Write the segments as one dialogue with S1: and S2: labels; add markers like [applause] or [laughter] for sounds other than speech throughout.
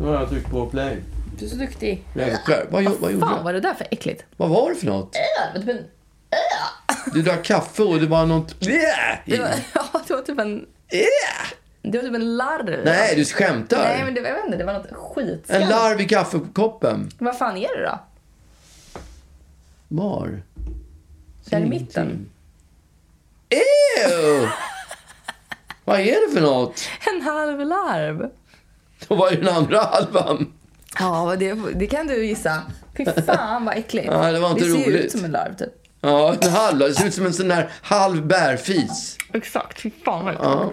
S1: Nu har jag tryckt på play.
S2: Du är så duktig.
S1: Jäklar. Vad, vad gjorde
S2: Fan
S1: jag?
S2: vad är det där för äckligt?
S1: Vad var det för något?
S2: Äh, det var typ en...
S1: Du drack kaffe och det var något...
S2: Det var, [laughs] ja, det var typ en... Det var typ en larv.
S1: Nej, du skämtar.
S2: Nej, men det, jag vet inte, det var något skitskamligt.
S1: En larv i kaffekoppen.
S2: Vad fan är det då?
S1: Var?
S2: Där i mitten?
S1: Ew! [laughs] Vad är det för något?
S2: En halv larv. [laughs]
S1: Och vad är den andra halvan?
S2: Ja, det, det kan du gissa. Fy fan vad äckligt.
S1: Ja, det var inte
S2: det ser
S1: roligt.
S2: ut som en larv typ.
S1: Ja, en halv. Det ser ut som en sån där halv bärfis.
S2: Exakt, fy fan vad äckligt.
S1: Ja,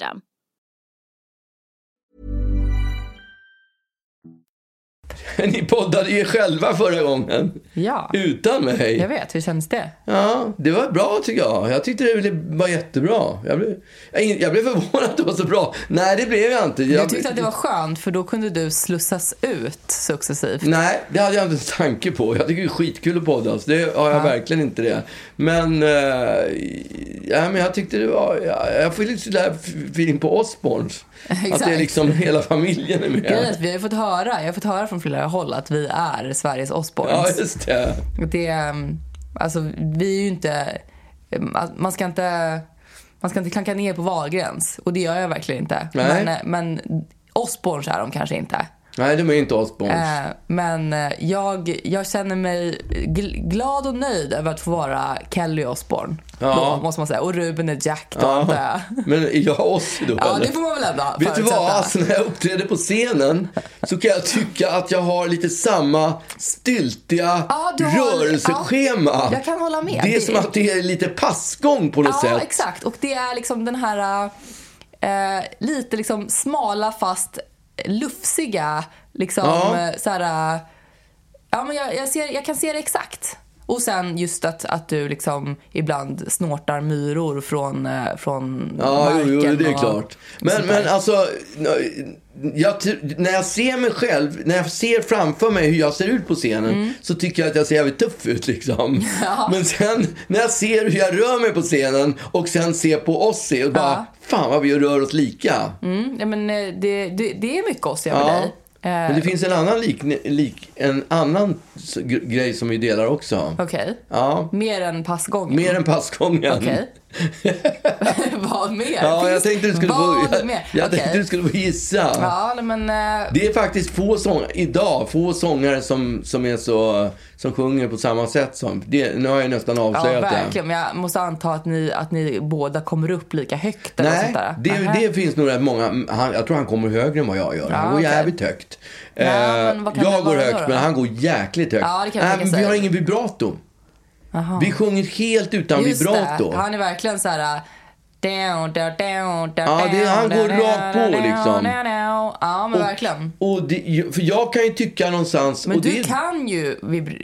S3: system. [laughs]
S1: Ni poddade ju själva förra gången.
S2: Ja,
S1: Utan mig.
S2: jag vet. Hur känns det?
S1: Ja, det var bra tycker jag. Jag tyckte det var jättebra. Jag blev, jag, blev förvånad att det var så bra. Nej, det blev jag inte. Jag,
S2: Jag tyckte att det var skönt för då kunde du slussas ut successivt.
S1: Nej, det hade jag inte en tanke på. Jag tycker det är skitkul att podda. Så det har jag verkligen inte det. Men, eh, ja, men jag tyckte det var... Jag, jag får lite sådär feeling på Osborns. Att det är liksom hela familjen är
S2: Grejen
S1: med.
S2: att vi har ju fått höra, jag har fått höra från flera håll att vi är Sveriges Osbournes.
S1: Ja, just det.
S2: Det, um, alltså, vi är ju inte... att Man ska inte, man ska inte klanka ner på Wahlgrens. Och det gör jag verkligen inte.
S1: Nej.
S2: Men, eh, men Osbournes är de kanske inte.
S1: Nej, de är inte Osborns.
S2: Eh, men eh, jag, jag känner mig gl- glad och nöjd över att få vara Kelly Osbourne.
S1: Ja.
S2: Då, måste man säga. Och Ruben är Jack då, jag. [laughs]
S1: Men är jag Ozzy då
S2: Ja,
S1: eller?
S2: det får man väl ändå
S1: Vet du vad? Alltså, när jag uppträder på scenen så kan jag tycka att jag har lite samma styltiga
S2: Ja,
S1: rörelseschema.
S2: ja, jag kan hålla med.
S1: Det är
S2: Det-
S1: som att det är lite passgång på något
S2: Ja,
S1: sätt.
S2: exakt. Och det är liksom den här eh, lite liksom smala fast lufsiga liksom
S1: Ja.
S2: eh, så här, eh, ja men jag, jag, ser, jag kan se det exakt. Och sen just att, att du liksom ibland snortar myror från, eh, från
S1: Ja,
S2: marken.
S1: jo, det är klart. Men, men alltså, jag, när jag ser mig själv, när jag ser framför mig hur jag ser ut på scenen,
S2: Mm.
S1: så tycker jag att jag ser jävligt tuff ut liksom. [laughs] Men sen när jag ser hur jag rör mig på scenen och sen ser på Ozzy och bara,
S2: Ja.
S1: fan vad vi rör oss lika.
S2: Mm, ja, men eh, det, det, det är mycket oss med
S1: Ja.
S2: dig. Eh,
S1: Men det finns en annan, lik, lik, en annan grej som vi delar också.
S2: Okej.
S1: Ja,
S2: Mer än passgången?
S1: mer än passgången.
S2: Okej. [laughs] [laughs] Vad mer?
S1: Ja, jag tänkte du skulle
S2: vad
S1: få, [laughs] jag, jag
S2: Okej.
S1: tänkte du skulle få gissa.
S2: Ja, men... eh,
S1: Det är faktiskt få sång, idag, få sångare som, som, är så, som sjunger på samma sätt som. Det, nu har jag nästan
S2: Ja,
S1: avslöjat det.
S2: verkligen. Men jag måste anta att ni, att ni båda kommer upp lika högt eller
S1: Nej,
S2: sånt där.
S1: det, det finns nog rätt många. Han, jag tror han kommer högre än vad jag gör. Han
S2: Ja,
S1: går
S2: okej.
S1: jävligt högt.
S2: Ja,
S1: Eh, jag går högt,
S2: då,
S1: men han går jäkligt högt.
S2: Ja,
S1: men vi har ingen vibrato. Vi sjunger helt utan
S2: Just
S1: vibrato.
S2: det. Han är verkligen så här... Down, down, down, down,
S1: Ja, det- han går rakt på, liksom.
S2: Ja, men verkligen.
S1: Och det, för jag kan ju tycka någonstans...
S2: Men
S1: och
S2: du
S1: det,
S2: kan ju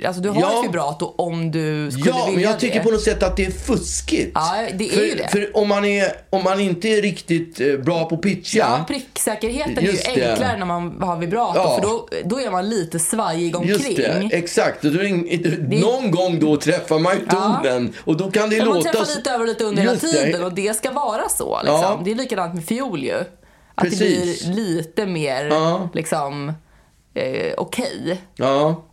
S2: alltså du har
S1: Ja.
S2: ett vibrato om du skulle
S1: Ja, men
S2: vilja
S1: jag tycker
S2: det.
S1: på något sätt att det är fuskigt.
S2: Ja, det är
S1: för,
S2: ju det.
S1: För om man, är, om man inte är riktigt eh, bra på pitcha.
S2: Ja, pricksäkerheten
S1: Just
S2: är
S1: det.
S2: ju enklare när man har vibrato
S1: Ja.
S2: för då, då är man lite svajig omkring.
S1: Just det, exakt. Och då är det, någon gång då träffar man ju
S2: Ja.
S1: tonen. Och då kan det
S2: Men man
S1: låta...
S2: träffar lite över och lite under hela
S1: det.
S2: tiden och det ska vara så. Liksom.
S1: Ja.
S2: Det är likadant med fiol ju. Att
S1: Precis.
S2: det blir lite mer
S1: Ja.
S2: liksom, eh, okej.
S1: Ja.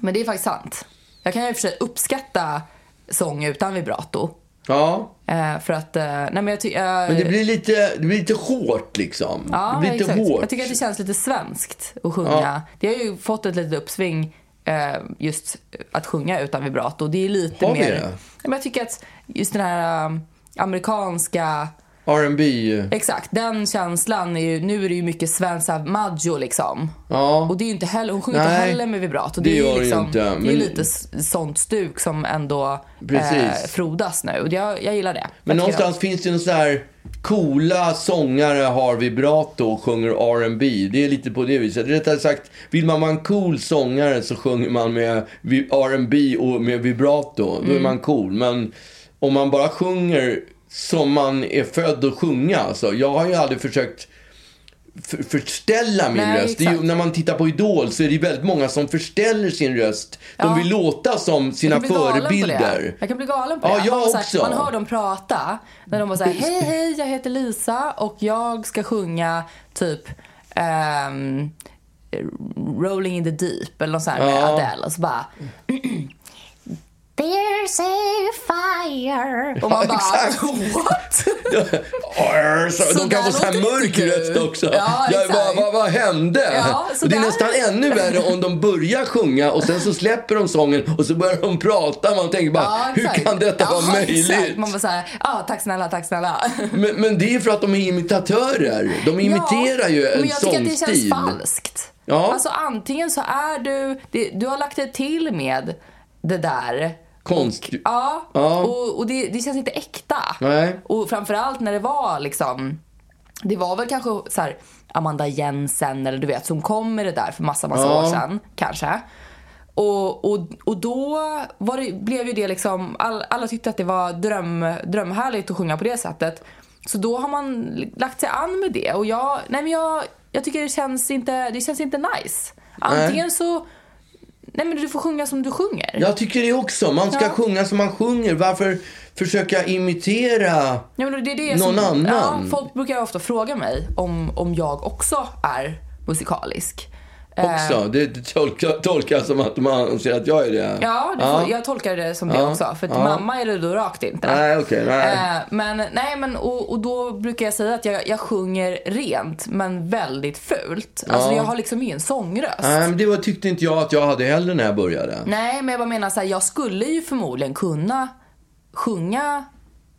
S2: Men det är faktiskt sant. Jag kan ju för sig uppskatta sång utan vibrato.
S1: Ja.
S2: Eh, för att, eh, nej men jag tycker...
S1: Men det blir lite, det blir lite hårt liksom.
S2: Ja,
S1: det blir lite
S2: exakt.
S1: hårt.
S2: Jag tycker att det känns lite svenskt att sjunga.
S1: Ja.
S2: Det har ju fått ett litet uppsving eh, just att sjunga utan vibrato. Det är lite
S1: Har vi
S2: mer...
S1: det?
S2: Ja, Men jag tycker att just den här um, amerikanska...
S1: R&B.
S2: Exakt, den känslan är ju... Nu är det ju mycket så här, Maggio liksom.
S1: Ja.
S2: Och det är ju inte heller, hon sjunger inte
S1: Nej,
S2: heller med vibrato.
S1: det
S2: är ju
S1: ju
S2: liksom,
S1: inte,
S2: Det är
S1: men-
S2: ju lite sånt stuk som ändå eh, frodas nu. Och jag, jag gillar det.
S1: Men
S2: Jag
S1: någonstans finns det en sån här coola sångare har vibrato och sjunger R&B. Det är lite på det viset. Rättare sagt, vill man vara en cool sångare så sjunger man med R&B och med vibrato. Då
S2: Mm.
S1: är man cool. Men om man bara sjunger som man är född att sjunga. Alltså, jag har ju aldrig försökt för, förställa min
S2: Nej,
S1: röst. Ju, när man tittar på Idol så är det väldigt många som förställer sin röst. De
S2: Ja.
S1: vill låta som sina
S2: Jag
S1: förebilder.
S2: Jag kan bli galen på
S1: Ja,
S2: det.
S1: jag
S2: man, bara så här-
S1: också.
S2: man hör dem prata. När de bara säger hej hej jag heter Lisa och jag ska sjunga typ ehm, Rolling in the deep eller något sånt här med
S1: Ja.
S2: Adele och så bara [clears throat] There's a fire. [laughs] Och man
S1: Ja,
S2: bara,
S1: exakt.
S2: what? [laughs]
S1: Arr, så,
S2: Så
S1: de kan få så här mörk röst också.
S2: Ja, exakt.
S1: vad, vad, vad hände?
S2: Ja, så
S1: och det är
S2: där-
S1: nästan ännu värre om de börjar sjunga och sen så släpper de sången och så börjar de prata. Man tänker bara,
S2: Ja,
S1: hur kan detta
S2: ja,
S1: vara möjligt?
S2: Exakt. Man bara såhär, ja tack snälla, tack snälla. [laughs]
S1: Men, men det är för att de är imitatörer. De imiterar ju en
S2: men jag tycker att det
S1: sångstil.
S2: känns falskt.
S1: Ja.
S2: Alltså antingen så är du, det, du har lagt dig till med det där.
S1: Konst.
S2: Och, ja,
S1: Ja.
S2: och, och det, det känns inte äkta.
S1: Nej.
S2: Och framförallt när det var liksom, det var väl kanske så här Amanda Jensen eller du vet som kom med det där för massa, massa
S1: Ja.
S2: år sedan kanske. Och, och, och då var det, blev ju det liksom, all, alla tyckte att det var dröm, drömhärligt att sjunga på det sättet. Så då har man lagt sig an med det och jag, nej men jag, jag tycker det känns inte, det känns inte nice. Antingen så, nej men du får sjunga som du sjunger.
S1: Jag tycker det också. Man ska
S2: Ja.
S1: sjunga som man sjunger. Varför försöka imitera?
S2: Ja, det det
S1: Någon
S2: som,
S1: annan.
S2: Ja, folk brukar ofta fråga mig om, om jag också är musikalisk.
S1: Också. Det tolkar, tolkar som att man anser att jag är det.
S2: Ja, det får, jag tolkar det som det
S1: Ja.
S2: också. För att
S1: Ja.
S2: mamma är det då rakt inte.
S1: Nej, okej. nej.
S2: Eh, men, nej, men, och, och då brukar jag säga att jag, jag sjunger rent, men väldigt fult. Alltså
S1: Ja.
S2: jag har liksom ingen sångröst.
S1: Nej, men det var, tyckte inte jag att jag hade heller när jag började.
S2: Nej, men jag bara menar så här, jag skulle ju förmodligen kunna sjunga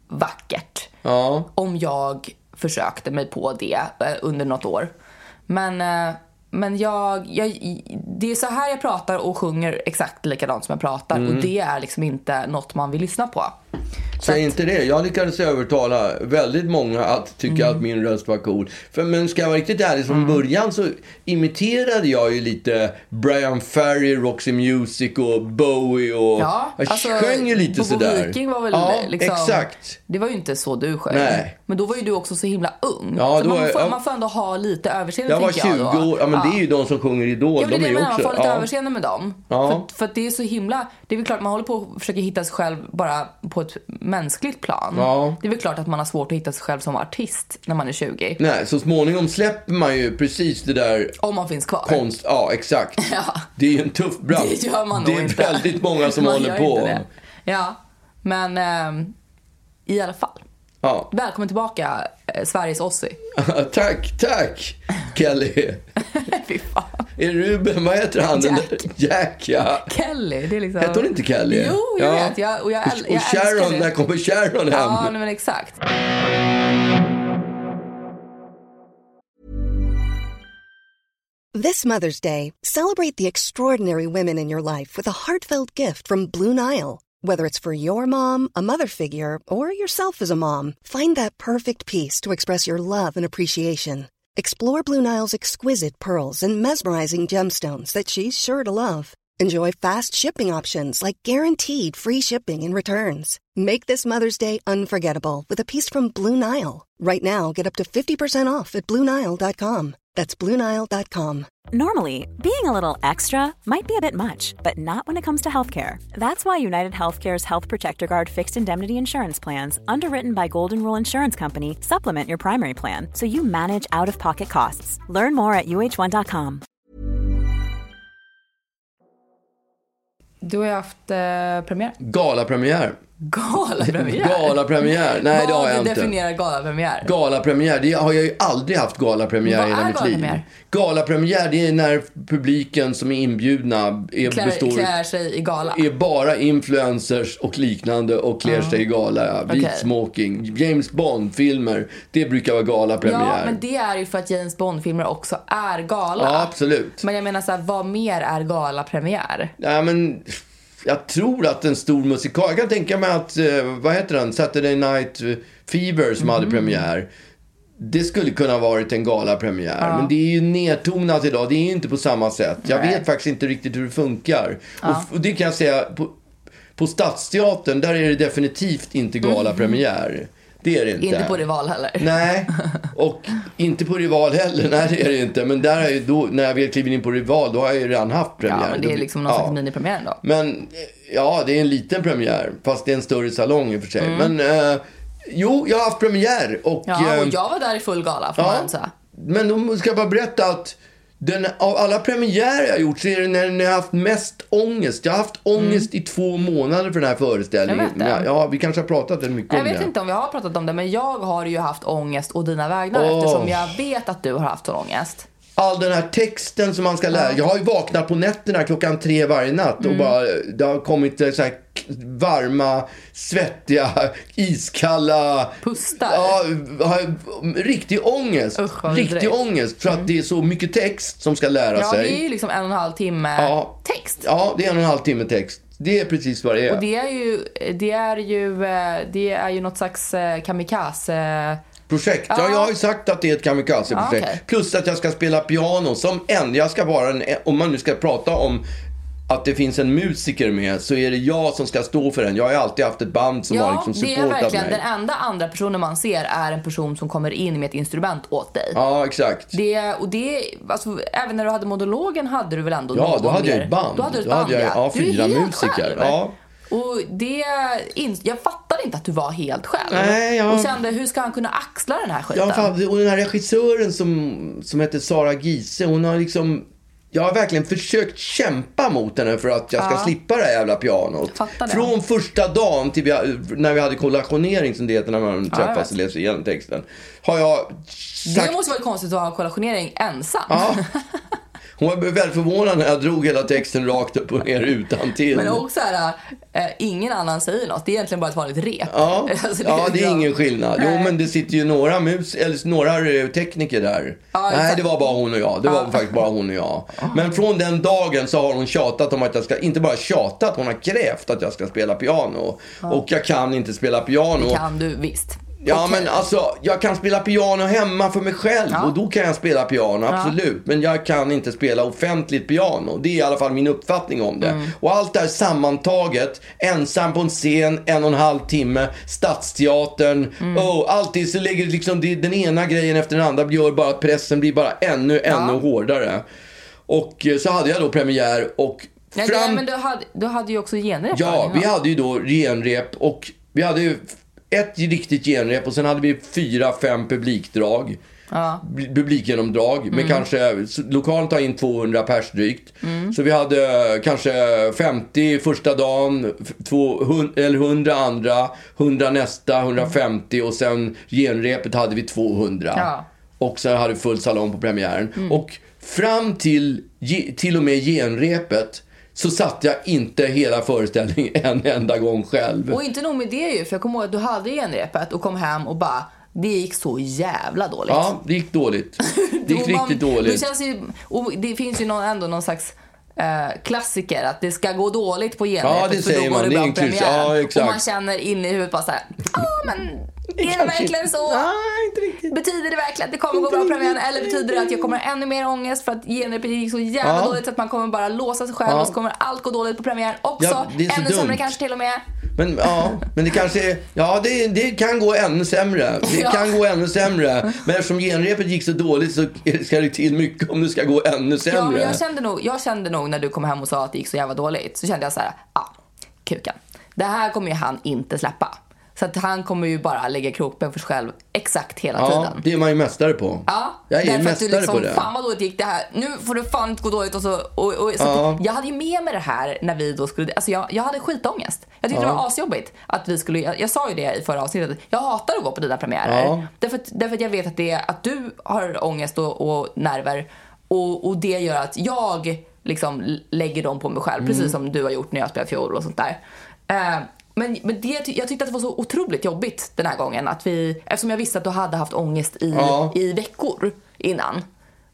S2: vackert.
S1: Ja.
S2: om jag försökte mig på det eh, under något år. Men, eh, men jag, jag, det är så här jag pratar och sjunger exakt likadant som jag pratar.
S1: Mm.
S2: Och det är liksom inte något man vill lyssna på.
S1: Säg inte det. Jag lyckades övertala väldigt många att tycka
S2: Mm.
S1: att min röst var cool. För, men ska jag vara riktigt ärlig, från början så imiterade jag ju lite Brian Ferry, Roxy Music och Bowie och...
S2: Ja,
S1: jag
S2: alltså,
S1: sjöng ju lite
S2: Bobo
S1: sådär.
S2: Viking var väl
S1: ja,
S2: liksom...
S1: exakt.
S2: Det var ju inte så du sjöng.
S1: Nej.
S2: Men då var ju du också så himla ung.
S1: Ja,
S2: så
S1: då
S2: man, får,
S1: ja.
S2: man får ändå ha lite överseende
S1: Jag var
S2: tänker
S1: 20
S2: jag då.
S1: år. Ja, men det är ju de som sjunger Idol.
S2: Ja, men det
S1: de
S2: är det
S1: ju också...
S2: man får lite
S1: ja.
S2: överseende med dem.
S1: Ja.
S2: För, för det är så himla... Det är väl klart man håller på att försöka hitta sig själv bara på ett mänskligt plan.
S1: Ja.
S2: Det är väl klart att man har svårt att hitta sig själv som artist när man är 20.
S1: Nej, så småningom släpper man ju precis det där
S2: Om man finns kvar.
S1: konst... Ja, exakt. [laughs]
S2: Ja.
S1: Det är ju en tuff bransch.
S2: Det gör man
S1: Det
S2: nog
S1: är
S2: inte.
S1: väldigt många som [laughs]
S2: Man
S1: håller på.
S2: det. Ja, men ehm, i alla fall.
S1: Ja.
S2: Välkommen tillbaka, eh, Sveriges Ossi. [laughs]
S1: tack, tack Kelly.
S2: Fy fan.
S1: Är Ruben, vad heter han?
S2: Jack.
S1: Jack, ja.
S2: Kelly, det är liksom...
S1: Hette hon inte Kelly?
S2: Jo, jag vet. Jag, och jag, äl-
S1: och
S2: jag
S1: Sharon,
S2: älskar det.
S1: när kommer Sharon hem?
S2: Ja, men exakt.
S4: This Mother's Day, celebrate the extraordinary women in your life with a heartfelt gift from Blue Nile. Whether it's for your mom, a mother figure, or yourself as a mom, find that perfect piece to express your love and appreciation. Explore Blue Nile's exquisite pearls and mesmerizing gemstones that she's sure to love. Enjoy fast shipping options like guaranteed free shipping and returns. Make this Mother's Day unforgettable with a piece from Blue Nile. Right now, get up to 50% off at BlueNile.com. That's BlueNile.com.
S5: Normally, being a little extra might be a bit much, but not when it comes to healthcare. That's why United Healthcare's Health Protector Guard fixed indemnity insurance plans, underwritten by Golden Rule Insurance Company, supplement your primary plan so you manage out of pocket costs. Learn more at uh1.com.
S2: Du har ju haft eh, premiär.
S1: Galapremiär.
S2: Galapremiär?
S1: Galapremiär. Nej, det har jag
S2: Vad
S1: inte.
S2: definierar galapremiär?
S1: Galapremiär, det har jag ju aldrig haft galapremiär
S2: Vad
S1: i hela
S2: är
S1: mitt liv.
S2: galapremiär?
S1: Galapremiär, det är när publiken som är inbjudna är,
S2: Klär,
S1: består,
S2: klär sig i gala?
S1: är bara influencers och liknande och klär sig i gala. Vit
S2: Okej.
S1: smoking, James Bond-filmer. Det brukar vara galapremiär.
S2: Ja, men det är ju för att James Bond-filmer också är gala.
S1: Ja, absolut.
S2: Men jag menar så här, vad mer är galapremiär?
S1: Ja, men jag tror att en stor musikal... Jag kan tänka mig att, eh, vad heter den? Saturday Night Fever som
S2: Mhm.
S1: hade premiär. Det skulle kunna ha varit en galapremiär. Men det är ju nedtonat idag. Det är ju inte på samma sätt. Jag
S2: Nej.
S1: vet faktiskt inte riktigt hur det funkar. Och, och det kan jag säga, på, på Stadsteatern, där är det definitivt inte galapremiär. Det är det inte.
S2: Inte på Rival heller.
S1: Nej, och inte på Rival heller. Nej, det är det inte. Men där är ju då, när jag väl kliver in på Rival, då har jag ju redan haft premiär.
S2: Ja, men det är
S1: Då-
S2: liksom någon
S1: ja.
S2: slags minipremiär ändå.
S1: Men eh, ja, det är en liten premiär. Fast det är en större salong i och för sig. Men eh, jo, jag har haft premiär. Och,
S2: Mm. Ja,
S1: eh,
S2: och jag var där i full gala får man säga.
S1: men då ska jag bara berätta att den, av alla premiärer jag gjort så är det när, jag har haft mest ångest. Jag har haft ångest i två månader för den här föreställningen.
S2: Mm. Jag vet det.
S1: Ja, vi kanske har pratat mycket
S2: Jag
S1: om
S2: vet
S1: det.
S2: inte om vi har pratat om det, men jag har ju haft ångest å dina vägnar
S1: Åh.
S2: eftersom jag vet att du har haft sån ångest.
S1: all den här texten som man ska lära. Jag har ju vaknat på nätterna klockan tre varje natt
S2: Mm.
S1: och bara, det har kommit eh, så här varma, svettiga, iskalla...
S2: Pustar.
S1: Ja, riktig ångest.
S2: Usch,
S1: riktig
S2: vidrigt.
S1: ångest för att det är så mycket text som ska lära
S2: Ja,
S1: sig.
S2: det är ju liksom en och en halv timme
S1: Ja.
S2: text.
S1: Ja, det är en och en halv timme text. Det är precis vad det är.
S2: Och det är ju, det är ju, eh, det är ju något slags eh, kamikaze...
S1: Projekt. Ja.
S2: Ja.
S1: jag har ju sagt att det är ett kamikaze-projekt.
S2: Ja, okej.
S1: Plus att jag ska spela piano som en. Jag ska vara en, om man nu ska prata om att det finns en musiker med så är det jag som ska stå för den. Jag har alltid haft ett band som har
S2: Ja,
S1: liksom
S2: det är
S1: supportat
S2: verkligen
S1: mig.
S2: den enda andra personen man ser är en person som kommer in med ett instrument åt dig.
S1: Ja, exakt.
S2: Det, och det, alltså, även när du hade monologen hade du väl ändå
S1: Ja, då hade jag ett band.
S2: Då hade du ett band,
S1: jag-
S2: ja.
S1: ja, fyra musiker.
S2: Själv.
S1: Ja.
S2: Och det, jag fattade inte att du var helt själv.
S1: Nej, jag-
S2: Och kände, hur ska han kunna axla den här skiten?
S1: Ja, fan, och den här regissören som, som heter Sara Giese, hon har liksom... Jag har verkligen försökt kämpa mot henne för att jag ska
S2: Ja.
S1: slippa det här jävla pianot. Från första dagen till vi, när vi hade kollationering, som det heter när man träffas
S2: vet.
S1: och läser igenom texten. Har jag sagt...
S2: det måste vara konstigt att ha kollationering ensam.
S1: Ja. [laughs] Hon var väldigt förvånad när jag drog hela texten rakt upp och ner utan till.
S2: Men också här, eh, ingen annan säger något. Det är egentligen bara ett vanligt rep.
S1: Ja, [laughs]
S2: Alltså,
S1: ja, det är ingen skillnad. Jo, men det sitter ju några, mus eller några eh, tekniker där.
S2: Ja,
S1: Nej, det var bara hon och jag. Det var
S2: Ja.
S1: faktiskt bara hon och jag. Men från den dagen så har hon tjatat om att jag ska, inte bara tjatat, hon har krävt att jag ska spela piano. Och jag kan inte spela piano.
S2: Det kan du visst.
S1: Ja
S2: Okej.
S1: men alltså, jag kan spela piano hemma för mig själv
S2: Ja.
S1: och då kan jag spela piano, absolut. Men jag kan inte spela offentligt piano. Det är i alla fall min uppfattning om det.
S2: Mm.
S1: Och allt det här sammantaget, ensam på en scen, en och en halv timme, Stadsteatern.
S2: Mm.
S1: Oh, alltid så lägger liksom den ena grejen efter den andra gör bara att pressen blir bara ännu, ännu hårdare. Och eh, så hade jag då premiär och
S2: Nej,
S1: fram...
S2: det, men du hade, du hade ju också genrep.
S1: Ja, vi hade ju då genrep och vi hade ju ett riktigt genrep och sen hade vi fyra, fem publikdrag.
S2: Ja.
S1: Bl- Publikgenomdrag med kanske, lokalen tar in 200 pers drygt. Så vi hade eh, kanske 50 första dagen, f- två, hun, eller 100 andra, 100 nästa, 150 och sen genrepet hade vi 200.
S2: Ja.
S1: Och sen hade vi full salong på premiären. Och fram till, till och med genrepet så satt jag inte hela föreställningen [laughs] en enda gång själv.
S2: Och inte nog med det ju, för jag kommer ihåg att du hade genrepet och kom hem och bara, det gick så jävla dåligt.
S1: Ja, det gick dåligt. [laughs] Det gick riktigt
S2: Det
S1: dåligt.
S2: känns ju, och det finns ju någon, ändå någon slags eh, klassiker att det ska gå dåligt på genrepet
S1: Ja, det
S2: för då går
S1: man.
S2: det bra på
S1: klysch.
S2: premiär.
S1: Ja.
S2: Och man känner inne i huvudet bara såhär, ja men [laughs] är det verkligen så?
S1: Riktigt.
S2: Betyder det verkligen att det kommer gå bra på premiären eller betyder det att jag kommer ha ännu mer ångest för att genrepet gick så jävla
S1: Ja.
S2: dåligt så att man kommer bara låsa sig själv
S1: Ja.
S2: och så kommer allt gå dåligt på premiären också.
S1: Ja,
S2: ännu
S1: dumt.
S2: sämre kanske till och med.
S1: Men ja, men det kanske är, ja det, det kan gå ännu sämre. Det
S2: Ja.
S1: kan gå ännu sämre. Men eftersom genrepet gick så dåligt så ska det till mycket om det ska gå ännu
S2: Ja,
S1: sämre.
S2: men jag, kände nog, jag kände nog när du kom hem och sa att det gick så jävla dåligt så kände jag så här, ja, ah, kuken. Det här kommer ju han inte släppa. Så att han kommer ju bara lägga krokben för sig själv exakt hela
S1: Ja,
S2: tiden.
S1: det är man ju mästare på.
S2: Ja,
S1: jag är
S2: därför att du
S1: mästare
S2: liksom,
S1: på det.
S2: fan vad dåligt gick det här. Nu får det fan inte gå dåligt och så. Och, och, så
S1: Ja.
S2: jag hade ju med mig det här när vi då skulle, alltså jag, jag hade skitångest. Jag tyckte det var asjobbigt att vi skulle, jag, jag sa ju det i förra avsnittet, jag hatar att gå på dina premiärer.
S1: Ja.
S2: Därför, att, därför att jag vet att, det, att du har ångest och, och nerver och, och det gör att jag liksom lägger dem på mig själv,
S1: Mm.
S2: precis som du har gjort när jag spelar fiol och sånt där. Eh, men men det, jag tyckte att det var så otroligt jobbigt den här gången. Att vi, eftersom jag visste att du hade haft ångest i,
S1: Ja.
S2: i veckor innan.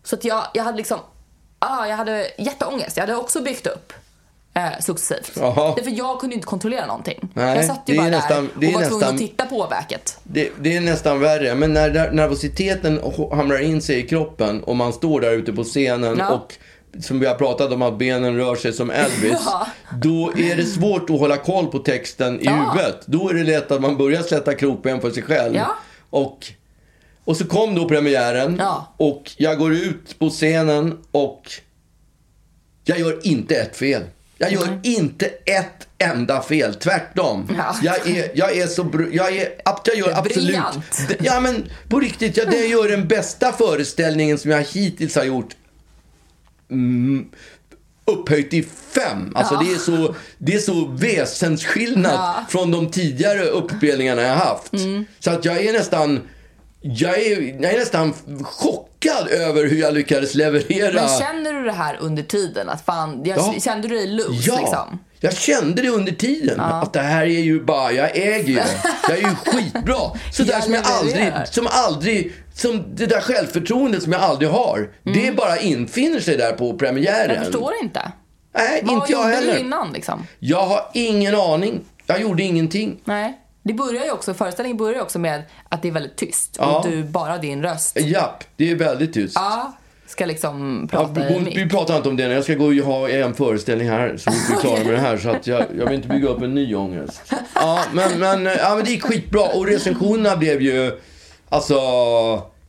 S2: Så att jag, jag hade liksom, ah, jag hade jätteångest. Jag hade också byggt upp eh, successivt.
S1: Jaha.
S2: Därför jag kunde inte kontrollera någonting.
S1: Nej,
S2: jag satt ju bara
S1: nästan-
S2: där och var tvungen
S1: nästan-
S2: att titta på verket.
S1: Det, det är nästan värre. Men när nervositeten hamrar in sig i kroppen och man står där ute på scenen
S2: Ja.
S1: och som vi har pratat om att benen rör sig som Elvis. [laughs]
S2: Ja.
S1: Då är det svårt att hålla koll på texten i
S2: Ja.
S1: huvudet. Då är det lätt att man börjar sätta krokben för sig själv.
S2: Ja.
S1: Och, och så kom då premiären
S2: Ja.
S1: och jag går ut på scenen och jag gör inte ett fel. Jag gör inte ett enda fel. Tvärtom.
S2: Ja.
S1: Jag, är, jag är så... br- Jag, är, jag gör absolut... Ja, men på riktigt. Jag, det gör den bästa föreställningen som jag hittills har gjort. Mm, upphöjt i fem. Alltså det, är så, det är så väsensskillnad
S2: Ja. Mm.
S1: från de tidigare uppspelningarna jag haft. Så att jag är nästan... Jag är, jag är nästan chockad över hur jag lyckades leverera.
S2: Men känner du det här under tiden? Att fan, jag,
S1: Ja.
S2: Kände du dig loose
S1: Ja,
S2: liksom?
S1: jag kände det under tiden. Att det här är ju bara, jag äger ju. Jag är ju [laughs] skitbra. Så där
S2: Jag
S1: som jag aldrig, som aldrig, som det där självförtroendet som jag aldrig har. Det bara infinner sig där på premiären.
S2: Mm. Jag förstår inte.
S1: Nej,
S2: Vad
S1: inte jag
S2: gjorde
S1: heller.
S2: du innan liksom?
S1: Jag har ingen aning. Jag gjorde ingenting.
S2: Nej. Det börjar ju också, föreställningen börjar också med att det är väldigt tyst
S1: Ja.
S2: och du, bara din röst,
S1: Japp, det är väldigt tyst.
S2: ja, ska liksom
S1: Ja,
S2: prata
S1: vi,
S2: mick.
S1: vi pratar inte om det nu. Jag ska gå och ha en föreställning här så vi är klara med det här. Så att jag, jag vill inte bygga upp en ny ångest. Ja, men, men, ja, men det gick skitbra. Och recensionerna blev ju, alltså,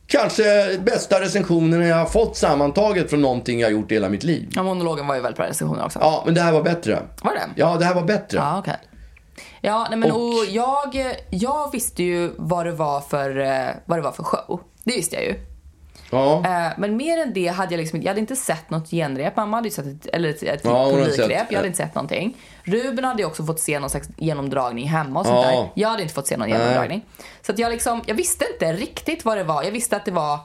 S1: kanske bästa recensionerna jag har fått sammantaget från någonting jag har gjort i hela mitt liv.
S2: Ja, monologen var ju väldigt bra recensioner också.
S1: Ja, men det här var bättre.
S2: Var det?
S1: Ja, det här var bättre.
S2: Ja, okej. Ja, nej, men
S1: Och-
S2: och jag, jag visste ju vad det, var för, eh, vad det var för show. Det visste jag ju.
S1: Ja.
S2: Eh, Men mer än det hade jag liksom jag hade inte sett något genrep. Mamma hade ju sett ett, eller ett, ett
S1: Ja,
S2: publikrep.
S1: sett-
S2: Jag hade inte sett någonting. Ruben hade ju också fått se någon slags genomdragning hemma och sånt
S1: Ja.
S2: där. Jag hade inte fått se någon genomdragning. Så att jag liksom, jag visste inte riktigt vad det var. Jag visste att det var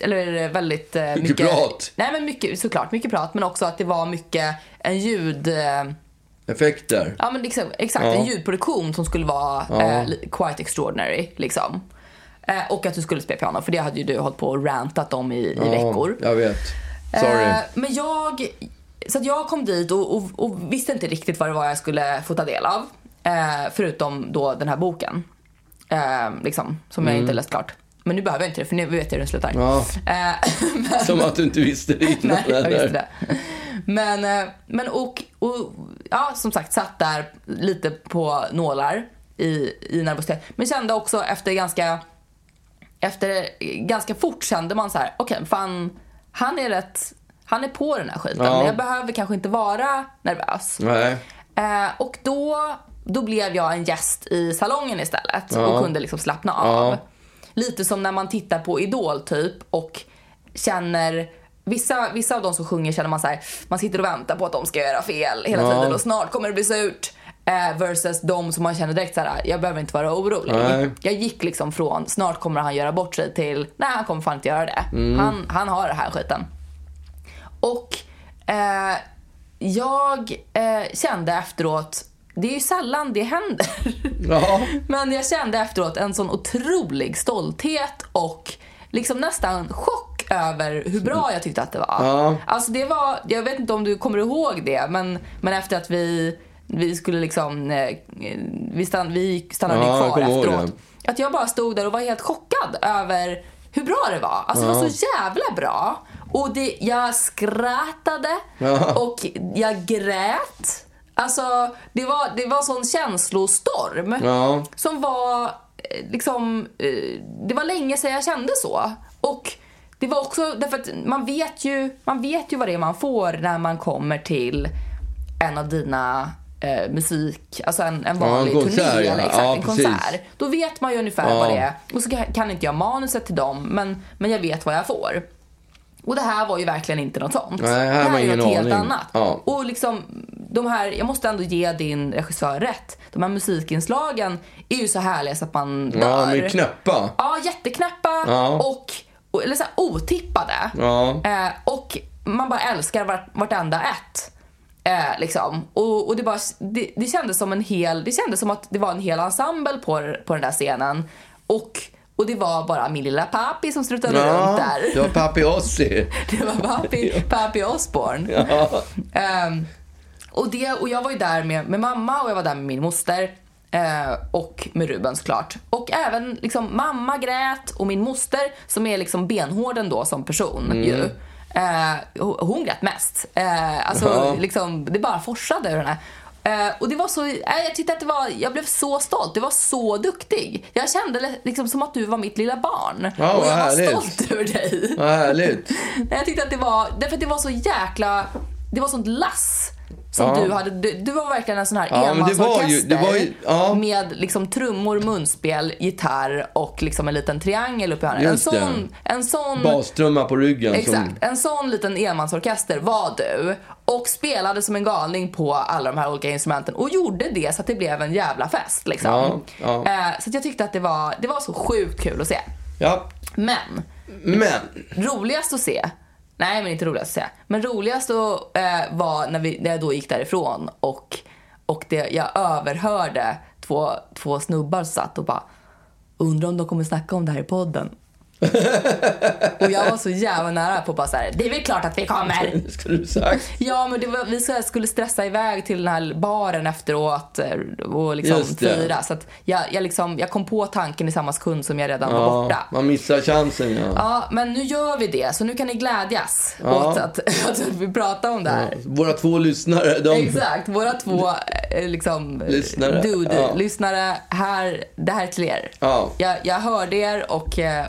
S2: eller väldigt eh, mycket,
S1: prat.
S2: Nej men mycket, såklart mycket prat. Men också att det var mycket en ljud... Eh,
S1: Effekter.
S2: Ja men liksom, exakt, en ljudproduktion som skulle vara eh, quite extraordinary liksom. Eh, och att du skulle spela piano, för det hade ju du hållit på och rantat om i, i veckor.
S1: Ja, jag vet. Sorry.
S2: Eh, men jag, så att jag kom dit och, och, och visste inte riktigt vad det var jag skulle få ta del av. Eh, förutom då den här boken. Eh, liksom, som jag inte läst klart. Men nu behöver jag inte det, för nu vet jag hur den slutar.
S1: Mm. Ja.
S2: Eh, [laughs]
S1: Som att du inte visste det innan.
S2: Nej, jag visste det. Men, eh, men och, och, ja, som sagt, satt där lite på nålar i, i nervositet. Men kände också efter ganska, efter ganska fort kände man så här, okej, fan, han är rätt, han är på den här skiten.
S1: Ja.
S2: Men jag behöver kanske inte vara nervös. Eh, och då, då blev jag en gäst i salongen istället
S1: Ja.
S2: och kunde liksom slappna av.
S1: Ja.
S2: Lite som när man tittar på Idol typ och känner Vissa, vissa av de som sjunger känner man så här, man sitter och väntar på att de ska göra fel hela tiden och snart kommer det bli surt. Eh, versus de som man känner direkt så här, jag behöver inte vara orolig.
S1: Nej.
S2: Jag gick liksom från snart kommer han göra bort sig till nej han kommer fan inte göra det.
S1: Mm.
S2: Han, han har det här skiten. Och eh, jag eh, kände efteråt, det är ju sällan det händer.
S1: Ja. [laughs]
S2: Men jag kände efteråt en sån otrolig stolthet och liksom nästan chock över hur bra jag tyckte att det var.
S1: Ja.
S2: Alltså det var, jag vet inte om du kommer ihåg det, men, men efter att vi, vi skulle liksom, eh, vi, stann, vi stannade
S1: Ja,
S2: kvar
S1: kommer ihåg
S2: efteråt. Att jag bara stod där och var helt chockad över hur bra det var. Alltså det var så jävla bra. Och det, jag skrattade
S1: Ja.
S2: och jag grät. Alltså det var, det var sån känslostorm
S1: Ja.
S2: som var eh, liksom, eh, det var länge sedan jag kände så. Och det var också därför att man vet ju, man vet ju vad det är man får när man kommer till en av dina eh, musik, alltså en, en vanlig
S1: konsert,
S2: turné
S1: ja.
S2: eller exakt,
S1: Ja,
S2: en
S1: precis.
S2: konsert. Då vet man ju ungefär
S1: Ja.
S2: vad det är. Och så kan- inte jag manuset till dem, men, men jag vet vad jag får. Och det här var ju verkligen inte något sånt.
S1: Nej, här
S2: det här är
S1: ingen
S2: något helt
S1: aning.
S2: annat.
S1: Ja.
S2: Och liksom, de här, jag måste ändå ge din regissör rätt. De här musikinslagen är ju så härliga så att man dör.
S1: Ja, de är knäppa.
S2: Ja, jätteknäppa
S1: Ja.
S2: och, och eller så här, otippade.
S1: Ja.
S2: Eh, och man bara älskar vart, vartenda ett. Eh, liksom. och, och det, bara, det, det kändes som en hel, det kändes som att det var en hel ensemble på, på den där scenen. Och, och det var bara min lilla papi som strutade runt
S1: Ja,
S2: där.
S1: det var Papi Ossi. [laughs]
S2: Det var papi, papi Osborne.
S1: Ja.
S2: Ehm, och, det, och jag var ju där med, med mamma och jag var där med min moster. eh, och med Ruben såklart. Och även liksom mamma grät och min moster som är liksom benhård ändå som person ju. Eh, hon- grät mest. Eh, alltså
S1: Ja.
S2: liksom, det bara forsade ur henne. Eh, och det var så, eh, jag tyckte att det var, jag blev så stolt. Du var så duktig. Jag kände liksom som att du var mitt lilla barn.
S1: Ja,
S2: och jag var
S1: härligt.
S2: stolt över dig.
S1: Vad härligt. [laughs]
S2: Jag tyckte att det var, därför att det var så jäkla, det var sånt lass som
S1: Ja.
S2: du hade. Du, du var verkligen en sån här
S1: Ja, ju- ju- ja.
S2: med liksom trummor, munspel, gitarr och liksom en liten triangel uppe i hörnet. En sån, en sån
S1: Bastrumma på ryggen.
S2: Exakt.
S1: Som,
S2: En sån liten enmansorkester var du. Och spelade som en galning på alla de här olika instrumenten. Och gjorde det så att det blev en jävla fest. Liksom.
S1: Ja.
S2: Eh, så jag tyckte att det var, det var så sjukt kul att se.
S1: ja,
S2: Men
S1: men.
S2: roligast att se, nej men inte roligast att säga. men roligast då, eh, var när, vi, när jag då gick därifrån och, och det, jag överhörde två, två snubbar som satt och bara undrar om de kommer snacka om det här i podden. [laughs] och jag var så jävla nära på att bara så här, det är väl klart att vi kommer. [laughs]
S1: Skulle du sagt.
S2: Ja, men var, vi så skulle stressa iväg till den här baren efteråt eh, och liksom fira. Så jag, jag, liksom, jag kom på tanken i samma sekund som jag redan var
S1: Ja,
S2: borta.
S1: man missar chansen ja.
S2: Ja, men nu gör vi det. Så nu kan ni glädjas
S1: Ja.
S2: åt att, [laughs] att vi pratar om det här.
S1: Våra två lyssnare, de...
S2: Exakt, våra två eh, liksom,
S1: Lyssnare.
S2: dude,
S1: Ja.
S2: lyssnare, här, det här är till er.
S1: Ja.
S2: Jag, jag hörde er och, eh,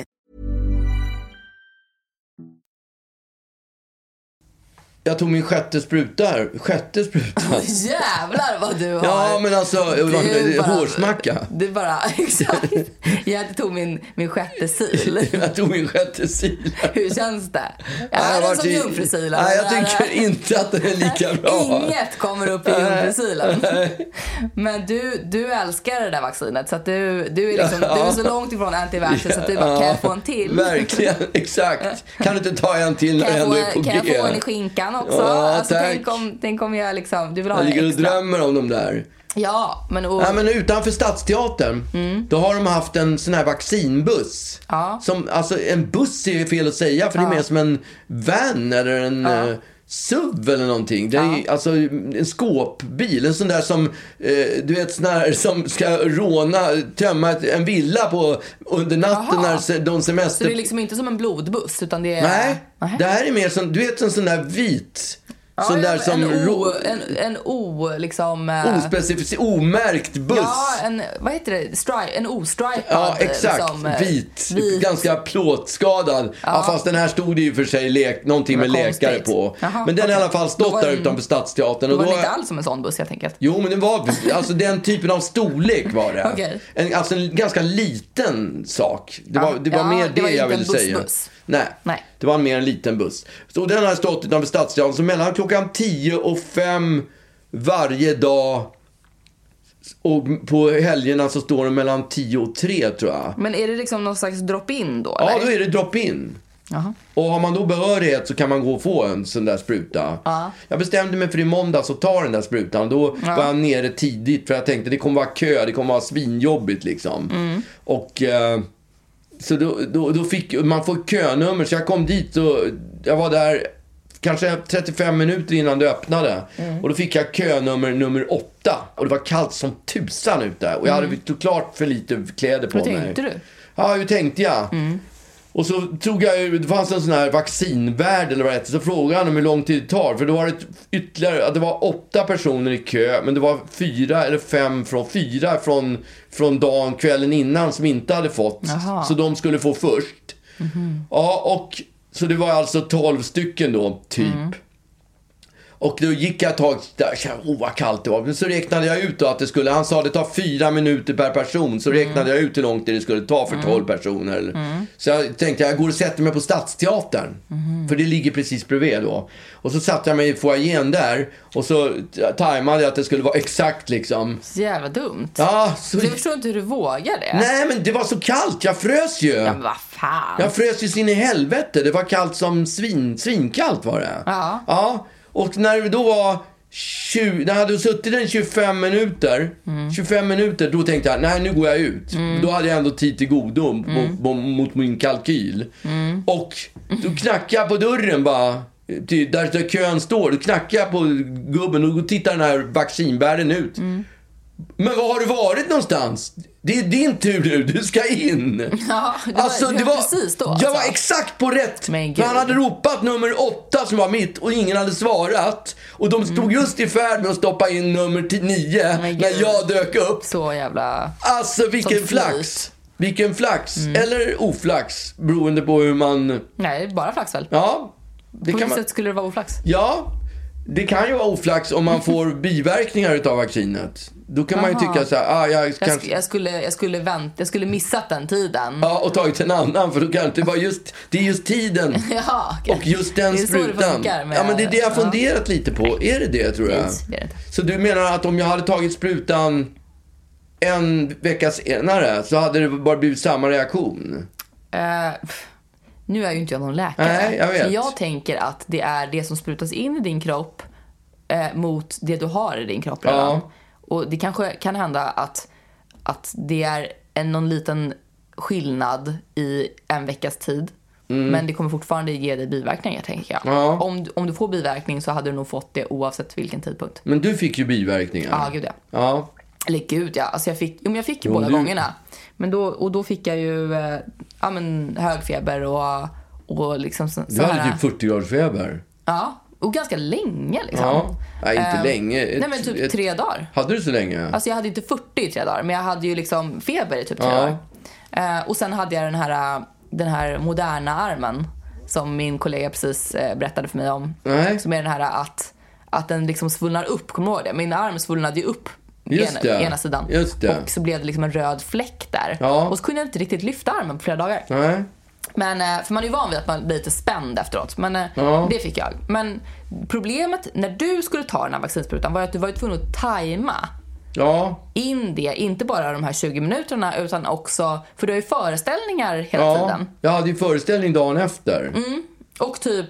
S1: Jag tog min sjätte spruta här. Sjätte spruta. [laughs]
S2: Jävlar vad du har.
S1: Ja, men alltså, det
S2: bara-
S1: hårsmacka.
S2: Du bara, [laughs] exakt. Jag tog min, min sjätte sil. [laughs]
S1: Jag tog min sjätte sil.
S2: Hur känns det?
S1: Nej,
S2: Är
S1: jag
S2: den som jungfrusilen?
S1: Nej, jag tycker inte att den är lika bra.
S2: Inget kommer upp i jungfrusilen. Men du, du älskar det där vaccinet så att du, du, är liksom, du är så långt ifrån antivaxxer så att du bara, kan jag få en till?
S1: Verkligen, exakt. Kan du inte ta en till när
S2: jag,
S1: ändå är på
S2: kan jag
S1: G?
S2: få en i skinkan också?
S1: Ja,
S2: alltså,
S1: tack.
S2: tänk, om, tänk om jag liksom, du vill ha
S1: Jag
S2: en extra.
S1: drömmer om de där.
S2: Ja, men, och,
S1: Ja, men utanför Stadsteatern, då har de haft en sån här vaccinbuss.
S2: Ja.
S1: Som, alltså en buss är ju fel att säga, för det är
S2: Ja.
S1: mer som en van eller en... eh, SUV eller någonting. Det är
S2: Ja.
S1: alltså en skåpbil. En sån där som, eh, du vet, sån här som ska råna, tömma en villa på under natten
S2: Jaha.
S1: när de
S2: Så
S1: semester...
S2: det är liksom inte som en blodbuss utan det är...
S1: Nej,
S2: Nähä.
S1: det här är mer som, du vet en sån där vit.
S2: Ja, ja,
S1: som...
S2: en, o, en, en o, liksom... eh,
S1: Ospecific, omärkt buss.
S2: Ja, en, vad heter det? Stri, en ostripad.
S1: Ja, exakt.
S2: Liksom, eh,
S1: vit,
S2: vit.
S1: Ganska plåtskadad. Ja.
S2: Ja.
S1: fast den här stod det ju för sig lek, någonting med
S2: Vad
S1: läkare
S2: konstigt.
S1: på.
S2: Jaha,
S1: men den har i alla fall
S2: Då
S1: stått där
S2: den-
S1: utanför Stadsteatern. Och
S2: var
S1: då,
S2: inte alls som en sån buss helt enkelt.
S1: Jo, men det var alltså den typen av storlek var det. [laughs]
S2: Okej.
S1: en, alltså en ganska liten sak. Det var, det var
S2: Ja,
S1: mer
S2: det
S1: det,
S2: var
S1: jag
S2: en
S1: ville säga.
S2: bussbuss.
S1: Nej.
S2: Nej.
S1: det var mer en liten buss. Så den har stått utanför Stadsteatern. Så mellan klockan 10 och 5 varje dag och på helgerna så står den mellan 10 och 3 tror jag.
S2: Men är det liksom någon slags drop-in då?
S1: Ja,
S2: eller?
S1: då är det drop-in.
S2: Jaha.
S1: Och har man då behörighet så kan man gå och få en sån där spruta.
S2: Ja.
S1: Jag bestämde mig för i måndags att ta den där sprutan. Då
S2: Ja.
S1: var jag nere tidigt för jag tänkte det kommer vara kö, det kommer vara svinjobbigt liksom.
S2: Mm.
S1: Och eh, så då, då, då fick man får könummer så jag kom dit och jag var där kanske 35 minuter innan det öppnade.
S2: Mm.
S1: Och då fick jag könummer nummer 8. Och det var kallt som tusan ute. Och jag hade klart för lite kläder på
S2: Mm. Hur
S1: mig.
S2: tänkte du?
S1: Ja, hur tänkte jag? Och så tog jag det fanns en sån här vaccinvärd eller vad det heter, så frågade han om hur lång tid det tar. För då var det ytterligare, det var åtta personer i kö, men det var fyra eller fem från, fyra från, från dagen, kvällen innan som inte hade fått.
S2: Jaha.
S1: Så de skulle få först. Ja, och så det var alltså 12 stycken då, typ. Och då gick jag ett tag, oh vad kallt det var. Men så räknade jag ut då att det skulle, han sa det tar fyra minuter per person. Så räknade jag ut hur lång tid det skulle ta för 12 personer. Så jag tänkte, jag går och sätter mig på Stadsteatern. För det ligger precis bredvid då. Och så satte jag mig i foajén där. Och så tajmade jag att det skulle vara exakt liksom.
S2: Så jävla dumt.
S1: Ja, så...
S2: Jag förstår inte hur du vågar det.
S1: Nej men det var så kallt, jag frös ju.
S2: Ja, men vad fan.
S1: Jag frös ju sin i helvete. Det var kallt som svin, svinkallt var det.
S2: Ja.
S1: Ja, och när det då var 20, när jag hade suttit en 25 minuter,
S2: Mm.
S1: 25 minuter, då tänkte jag, nej nu går jag ut. Då hade jag ändå tid till godo
S2: Mm.
S1: mot, mot, min kalkyl. Och då knackade jag på dörren bara, till, där, där kön står. Då knackade jag på gubben och då tittar den här vaccinbäraren ut.
S2: Mm.
S1: Men var har du varit någonstans? Det är din tur nu, du ska in. [laughs]
S2: Ja, det var- det var precis då,
S1: Jag
S2: alltså.
S1: var exakt på rätt.
S2: Men
S1: han hade ropat nummer åtta som var mitt och ingen hade svarat. Och de stod just i färd med att stoppa in nummer nio
S2: Mm. Men
S1: när
S2: gud.
S1: jag dök upp.
S2: Så jävla...
S1: Alltså vilken flax. Vilken flax.
S2: Mm.
S1: Eller oflax, beroende på hur man...
S2: Nej, bara flax väl?
S1: Ja, det
S2: På vilket
S1: man...
S2: sätt skulle det vara oflax?
S1: Ja, det kan ju vara oflax om man [laughs] får biverkningar utav vaccinet. Då kan man ju tycka så här, ah, jag
S2: Jag,
S1: kanske...
S2: sk- jag, skulle, jag, skulle vänt, jag skulle missat den tiden.
S1: Ja, och tagit en annan för då kan det vara just, det är just tiden. [laughs]
S2: Ja, okej.
S1: Och just den
S2: Det det
S1: sprutan.
S2: funkar med-
S1: ja, men det är det jag funderat lite på. Är det det tror jag?
S2: Det det.
S1: Så du menar att om jag hade tagit sprutan en vecka senare så hade det bara blivit samma reaktion?
S2: Pff, nu är ju inte jag någon läkare.
S1: Nej, jag vet.
S2: Men jag tänker att det är det som sprutas in i din kropp eh, mot det du har i din kropp redan.
S1: Ja.
S2: Och det kanske kan hända att, att det är en, någon liten skillnad i en veckas tid. Men det kommer fortfarande ge dig biverkningar, tänker jag.
S1: Mm. Ja.
S2: Om, om du får biverkning så hade du nog fått det oavsett vilken tidpunkt.
S1: Men du fick ju biverkningar.
S2: Ja, gud ja.
S1: Ja.
S2: Eller gud ja, alltså jag fick, jo, men jag fick ju
S1: Jo,
S2: båda
S1: du-
S2: gångerna. Men då, och då fick jag ju eh, ja, men hög feber och, och liksom så,
S1: Du hade
S2: här,
S1: typ 40-gradsfeber.
S2: Ja, och ganska länge liksom.
S1: Ja. Nej, inte
S2: Eh,
S1: länge. Ett-
S2: nej men typ
S1: ett-
S2: tre dagar.
S1: Hade du så länge?
S2: Alltså jag hade inte 40 i tre dagar, men jag hade ju liksom feber i typ tre
S1: Ja.
S2: dagar. Eh, och sen hade jag den här, den här moderna armen som min kollega precis eh, berättade för mig om.
S1: Nej.
S2: Som är den här att, att den liksom svullnar upp, kommer du ihåg det? Min arm svullnade ju upp
S1: Just
S2: ena, ena sidan.
S1: Just det.
S2: Och så blev det liksom en röd fläck där.
S1: Ja.
S2: Och så kunde jag inte riktigt lyfta armen på flera dagar.
S1: Nej.
S2: Men, eh, för man är ju van vid att man blir lite spänd efteråt. Men eh,
S1: Ja.
S2: det fick jag. Men problemet när du skulle ta den här vaccinsprutan var att du var tvungen att tajma
S1: Ja.
S2: in det, inte bara de här 20 minuterna utan också, för du har ju föreställningar hela
S1: Ja.
S2: tiden.
S1: Jag hade ju föreställning dagen efter.
S2: Och typ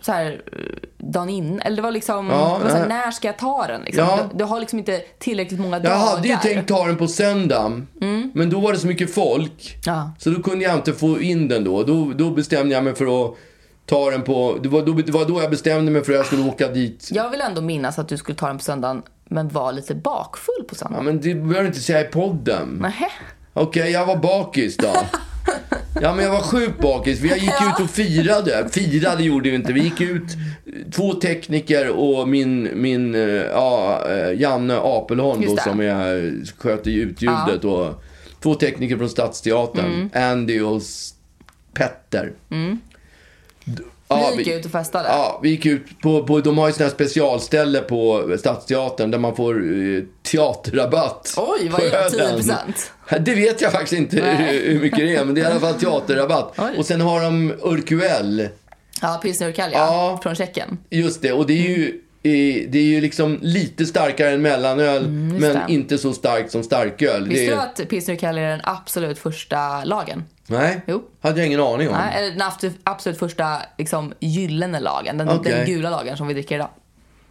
S2: så här eh, dagen in, eller det var liksom,
S1: Ja,
S2: det var så här, när ska jag ta den? Liksom.
S1: Ja.
S2: Du, du har liksom inte tillräckligt många
S1: Jag
S2: dagar.
S1: hade ju tänkt ta den på söndag. Men då var det så mycket folk.
S2: Ja.
S1: Så då kunde jag inte få in den då. Då, då bestämde jag mig för att ta den på... Det var, då, det var då jag bestämde mig för att jag skulle åka dit.
S2: Jag vill ändå minnas att du skulle ta den på söndagen, men var lite bakfull på
S1: Ja,
S2: söndagen.
S1: men det behöver du inte säga i podden. Okej, jag var bakis då. [laughs] Ja, men jag var sjukt bakis. Vi gick ut och firade. Firade gjorde vi inte. Vi gick ut, två tekniker och min, min eh, ja, eh, Janne Apelholm då, som är, sköter utljudet. Och två tekniker från Stadsteatern.
S2: Mm.
S1: Andy och Petter. D- Ja,
S2: Vi gick ut och festade.
S1: Ja, vi gick ut på, på de har ju sådana här specialställe på Stadsteatern där man får eh, teaterrabatt.
S2: Oj, vad är det?
S1: ölen.
S2: 10%?
S1: Det vet jag faktiskt inte hur, hur mycket det är, men det är i alla fall teaterrabatt. [laughs]
S2: Oj.
S1: Och sen har de Urquell,
S2: Ja, pilsner Urquell, ja.
S1: Ja.
S2: Från Tjeckien.
S1: just det. Och det är ju, eh, det är ju liksom lite starkare än mellanöl, men
S2: Mm, det.
S1: inte så starkt som starköl.
S2: Visste du att pilsner Urquell är den absolut första lagen?
S1: Nej,
S2: Jo.
S1: hade jag ingen aning om.
S2: Nej, den absolut, första liksom, gyllene lagen. Den,
S1: Okej.
S2: den gula lagen som vi dricker idag.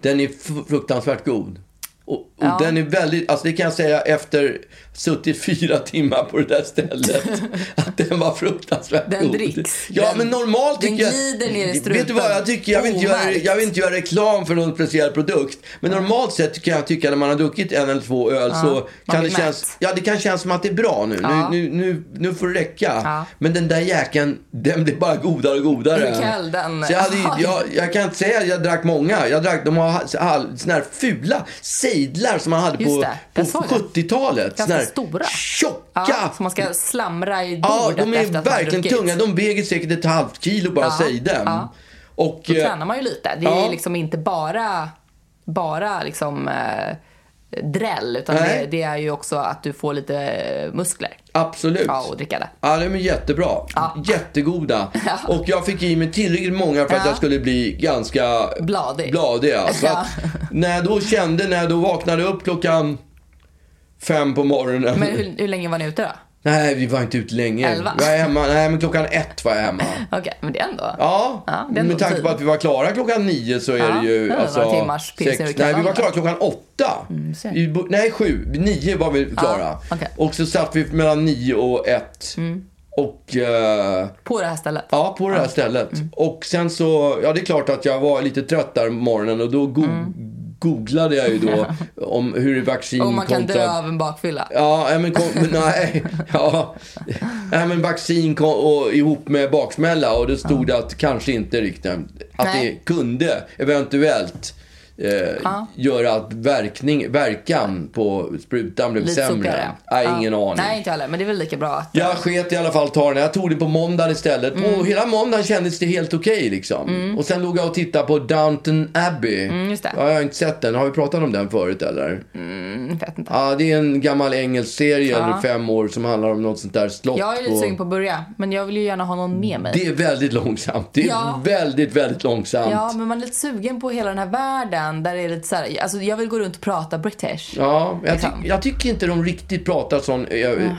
S1: Den är fruktansvärt god. Och, och
S2: Ja.
S1: den är väldigt, alltså det kan jag säga efter suttit fyra timmar på det där stället. [laughs] att den var fruktansvärt
S2: Den
S1: god.
S2: dricks.
S1: Ja,
S2: Den-
S1: men normalt
S2: den
S1: tycker jag...
S2: glider ner i
S1: Vet
S2: strupen.
S1: du vad jag tycker? Jag vill, inte göra, jag vill inte göra reklam för någon speciell produkt. Men normalt sett kan jag tycka när man har druckit en eller två öl så kan det kännas... Ja, det kan kännas som att det är bra nu.
S2: Ja.
S1: Nu, nu, nu, nu får det räcka.
S2: Ja.
S1: Men den där jäkeln, den blir bara godare och godare.
S2: Den-
S1: Så jag, hade, jag, jag kan inte säga att jag drack många. Jag drack, de har såna här fula sejdlar som man hade
S2: Just
S1: på, på
S2: såg det.
S1: 70-talet.
S2: Ganska stora.
S1: Tjocka!
S2: Ja, som man ska slamra i
S1: Ja,
S2: bordet
S1: de är
S2: efter
S1: verkligen tunga. De väger säkert ett halvt kilo bara
S2: Ja,
S1: sejden.
S2: ja.
S1: Och,
S2: Då
S1: eh,
S2: tränar man ju lite. Det är
S1: ja.
S2: liksom inte bara, bara liksom, eh, dräll, utan det, det är ju också att du får lite eh, muskler
S1: Absolut.
S2: ja, och dricka det.
S1: Ja, de är jättebra.
S2: Ja.
S1: Jättegoda. [laughs] Och jag fick i mig tillräckligt många för att
S2: Ja.
S1: jag skulle bli ganska
S2: Bladig.
S1: bladig ja. Så
S2: Ja.
S1: när jag då kände, när jag då vaknade upp klockan fem på morgonen.
S2: Men hur, hur länge var ni ute då?
S1: Nej, vi var inte ute länge.
S2: Elva.
S1: Jag är hemma, nej men klockan ett var jag hemma. [laughs]
S2: Okej, men det är ändå...
S1: Ja,
S2: Ja, det är ändå
S1: med tanke
S2: tid.
S1: på att vi var klara klockan nio så är
S2: Ja,
S1: det ju...
S2: det
S1: alltså,
S2: några timmars
S1: sex, Nej, vi var klara klockan åtta.
S2: ser.
S1: Vi nej, sju. Nio var vi klara.
S2: okej.
S1: Och så satt vi mellan nio och ett. Och... eh,
S2: På det här stället?
S1: Ja, på det här stället. Och sen så, ja det är klart att jag var lite trött där morgonen och då go- googlade jag ju då om hur vaccin
S2: Och man kan
S1: kontra...
S2: dö av en bakfylla?
S1: Ja, men, kom, nej. [laughs] Ja, ja, men vaccin kom, och, ihop med baksmälla och då stod det att kanske inte riktigt. Att
S2: Nej.
S1: det kunde eventuellt eh,
S2: Ja.
S1: göra att verkning, verkan på sprutan blev
S2: Lite
S1: sämre.
S2: sopigare?
S1: Nej,
S2: Ja.
S1: ingen aning.
S2: Nej, inte heller. Men det är väl lika bra att...
S1: Jag sket i alla fall ta den. Jag tog det på måndagen istället. Och hela måndagen kändes det helt okej liksom. Och sen låg jag och tittade på Downton Abbey.
S2: Mm, just det.
S1: Ja, jag har inte sett den. Har vi pratat om den förut eller?
S2: Mm, vet inte.
S1: Ja, det är en gammal engelsk serie,
S2: Ja.
S1: eller fem år, som handlar om något sånt där slott.
S2: Jag är lite sugen på att börja, men jag vill ju gärna ha någon med mig.
S1: Det är väldigt långsamt. Det är
S2: Ja.
S1: väldigt, väldigt långsamt.
S2: Ja, men man är lite sugen på hela den här världen där det är lite så här, alltså jag vill gå runt och prata British.
S1: Ja, jag, ty-
S2: Liksom.
S1: jag tycker inte de riktigt pratar sån ö-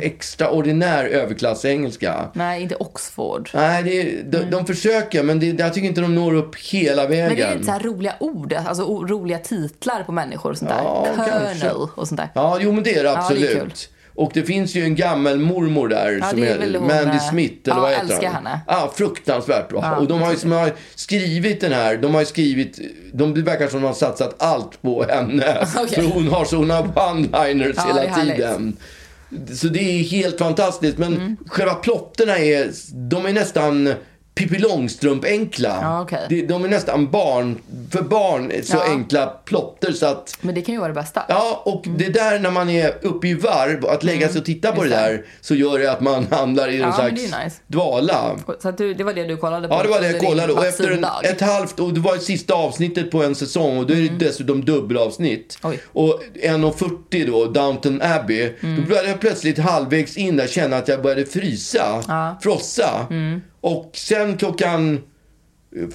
S1: extraordinär överklassengelska.
S2: Nej, inte Oxford.
S1: Nej, det är, de, de försöker, men det, jag tycker inte de når upp hela vägen.
S2: Men det är lite så här roliga ord, alltså roliga titlar på människor och sånt där.
S1: Ja, kanske.
S2: Colonel och sånt där.
S1: Ja, jo men det är det
S2: det är
S1: absolut.
S2: kul.
S1: Och det finns ju en gammal mormor där
S2: Ja,
S1: som
S2: är väl hon,
S1: Mandy
S2: eh,
S1: Smith, eller
S2: ja,
S1: vad heter
S2: älskar
S1: hon?
S2: henne.
S1: Ja, fruktansvärt bra.
S2: Ja,
S1: och de har ju som har skrivit den här, de har ju skrivit, de det verkar som de har satsat allt på henne. [laughs]
S2: Okej.
S1: För hon har såna one-liners
S2: Ja,
S1: hela tiden. Så det är helt fantastiskt. Men
S2: Mm.
S1: själva plotterna är, de är nästan Pippi Långstrump-enkla.
S2: Ja, okej.
S1: Det- De är nästan barn, för barn, så
S2: Ja.
S1: enkla plotter så att
S2: Men det kan ju vara det bästa.
S1: Ja, och det där när man är uppe i varv, att lägga sig och titta på det
S2: Mm. Just det.
S1: där, så gör det att man [laughs] hamnar i en
S2: Ja,
S1: slags
S2: nice.
S1: dvala.
S2: Så du, det var det du kollade på?
S1: Ja, det var det jag kollade. Och efter en, ett halvt, och det var sista avsnittet på en säsong och då är det dessutom dubbelavsnitt.
S2: Mm. Oj.
S1: Och 1.40 då, Downton Abbey,
S2: Mm.
S1: då började jag plötsligt halvvägs in där känna att jag började frysa,
S2: Ja. Mm.
S1: frossa. Och sen klockan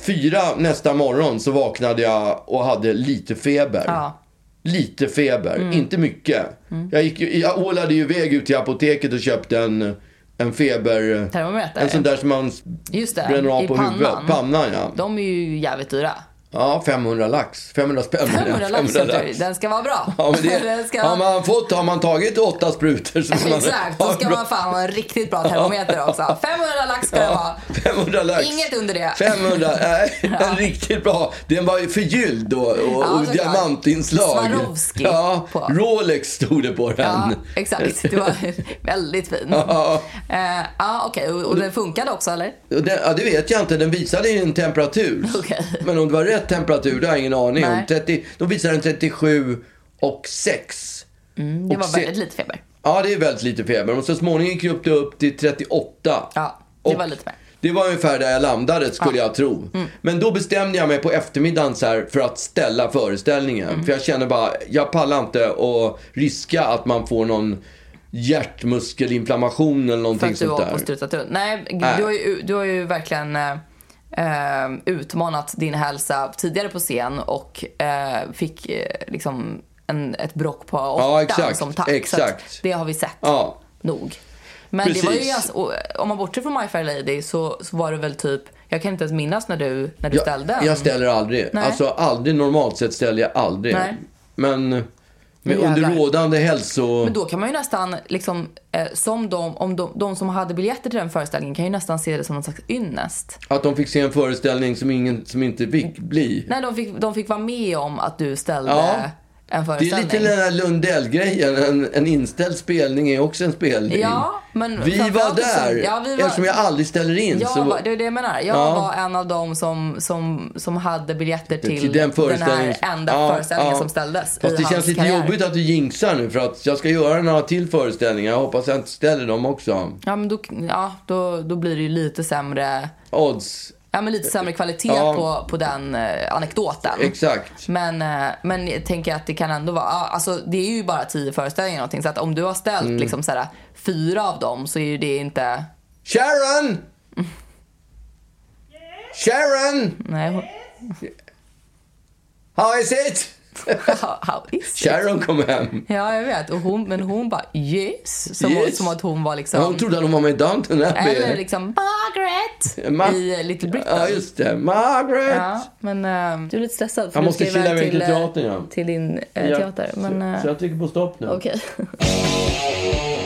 S1: fyra nästa morgon så vaknade jag och hade lite feber.
S2: Ja.
S1: Lite feber,
S2: Mm.
S1: inte mycket. Jag, gick, jag ålade ju iväg ut till apoteket och köpte en, en feber...
S2: Termometer?
S1: En sån där som man
S2: Just det,
S1: bränner av på
S2: pannan.
S1: huvudet. Pannan, ja.
S2: De är ju jävligt dyra.
S1: Ja, 500 lax. 500 spänn.
S2: 500 lax, lax. den ska vara bra.
S1: Ja, men det, [laughs]
S2: den ska...
S1: har, man fått, har man tagit åtta sprutor så ska man
S2: Exakt, då ska man fan ha en riktigt bra termometer också. 500 lax ska det vara.
S1: 500 lax.
S2: Inget under det.
S1: 500, [laughs] nej, en riktigt bra. Den var ju förgylld då och,
S2: Ja,
S1: och diamantinslag.
S2: Swarovski
S1: Ja,
S2: på.
S1: Rolex stod det på den.
S2: Ja, exakt. Det var [laughs] väldigt fin.
S1: Ja.
S2: Eh, Ja, okej. Och, och det funkade också, eller?
S1: Och den, ja, det vet jag inte. Den visade ju en temperatur.
S2: Okej.
S1: Men om det var rätt temperatur, det har jag ingen aning om.
S2: Nej.
S1: 30, de visade en 37 och 6.
S2: Mm, Det
S1: Och
S2: var
S1: se-
S2: väldigt lite feber.
S1: Ja, det är väldigt lite feber. Och så småningom gick det upp till 38.
S2: Ja, det
S1: Och
S2: var lite mer.
S1: Det var ungefär där jag landade, skulle jag tro.
S2: Mm.
S1: Men då bestämde jag mig på eftermiddagen så här för att ställa föreställningen.
S2: Mm.
S1: För jag känner bara, jag pallar inte att riska att man får någon hjärtmuskelinflammation eller
S2: För
S1: någonting
S2: att du
S1: sånt
S2: var på
S1: där.
S2: strutat runt. Nej. Du, har ju, du har ju verkligen eh, eh, utmanat din hälsa tidigare på scen och eh, fick eh, liksom en, ett brock på åttan
S1: Ja, exakt,
S2: som tack.
S1: Exakt.
S2: det har vi sett
S1: Ja,
S2: nog. Men det var ju
S1: Precis.
S2: ganska, och, om man bortser från My Fair Lady så, så var det väl typ, jag kan inte ens minnas när du, när du ställde
S1: jag,
S2: den.
S1: jag ställer aldrig.
S2: Nej.
S1: Alltså aldrig, normalt sett ställer jag aldrig.
S2: Nej.
S1: Men
S2: Jävlar.
S1: under rådande hälso...
S2: Men då kan man ju nästan, liksom, eh, som de, om de, de som hade biljetter till den föreställningen kan ju nästan se det som någon slags ynnest.
S1: Att de fick se en föreställning som, ingen, som inte fick bli.
S2: Nej, de fick, de fick vara med om att du ställde
S1: Ja.
S2: En
S1: Det är
S2: föreställning.
S1: lite den här Lundell-grejen. En, en inställd spelning är också en spelning.
S2: Ja, men
S1: Vi var där,
S2: ja, vi var-
S1: eftersom jag aldrig ställer in.
S2: Jag
S1: så,
S2: var, det är det jag menar. Jag
S1: Ja.
S2: var en av dem som, som, som hade biljetter till,
S1: till den
S2: den här enda
S1: Ja,
S2: föreställningen
S1: ja.
S2: som ställdes
S1: Fast det känns lite
S2: karriär.
S1: jobbigt att du jinxar nu för att jag ska göra några till föreställningar. Jag hoppas jag inte ställer dem också.
S2: Ja, men då, ja, då, då blir det ju lite sämre,
S1: Odds.
S2: Ja, men lite sämre kvalitet
S1: Ja.
S2: på, på den eh, anekdoten.
S1: Exakt.
S2: Men, eh, men jag tänker att det kan ändå vara, alltså det är ju bara tio föreställningar någonting. Så att om du har ställt
S1: Mm.
S2: liksom såhär, fyra av dem så är ju det inte,
S1: Sharon! Sharon!
S2: nej, hon-
S1: How is it?
S2: how, [laughs] how is it?
S1: Sharon kom hem.
S2: Ja, jag vet. Och hon, men hon bara yes. Som,
S1: Yes.
S2: som att hon var liksom...
S1: Hon trodde att hon var med i Downton Abbey.
S2: Eller liksom Margaret
S1: Ma-
S2: i eh, Little Britain.
S1: Ja, just det. Margaret!
S2: Ja, men eh, du är lite stressad för
S1: Jag måste kila iväg till
S2: eh,
S1: teatern, ja.
S2: till din eh,
S1: Ja,
S2: teater. Men,
S1: så,
S2: eh,
S1: så jag trycker på stopp nu.
S2: okej. [laughs]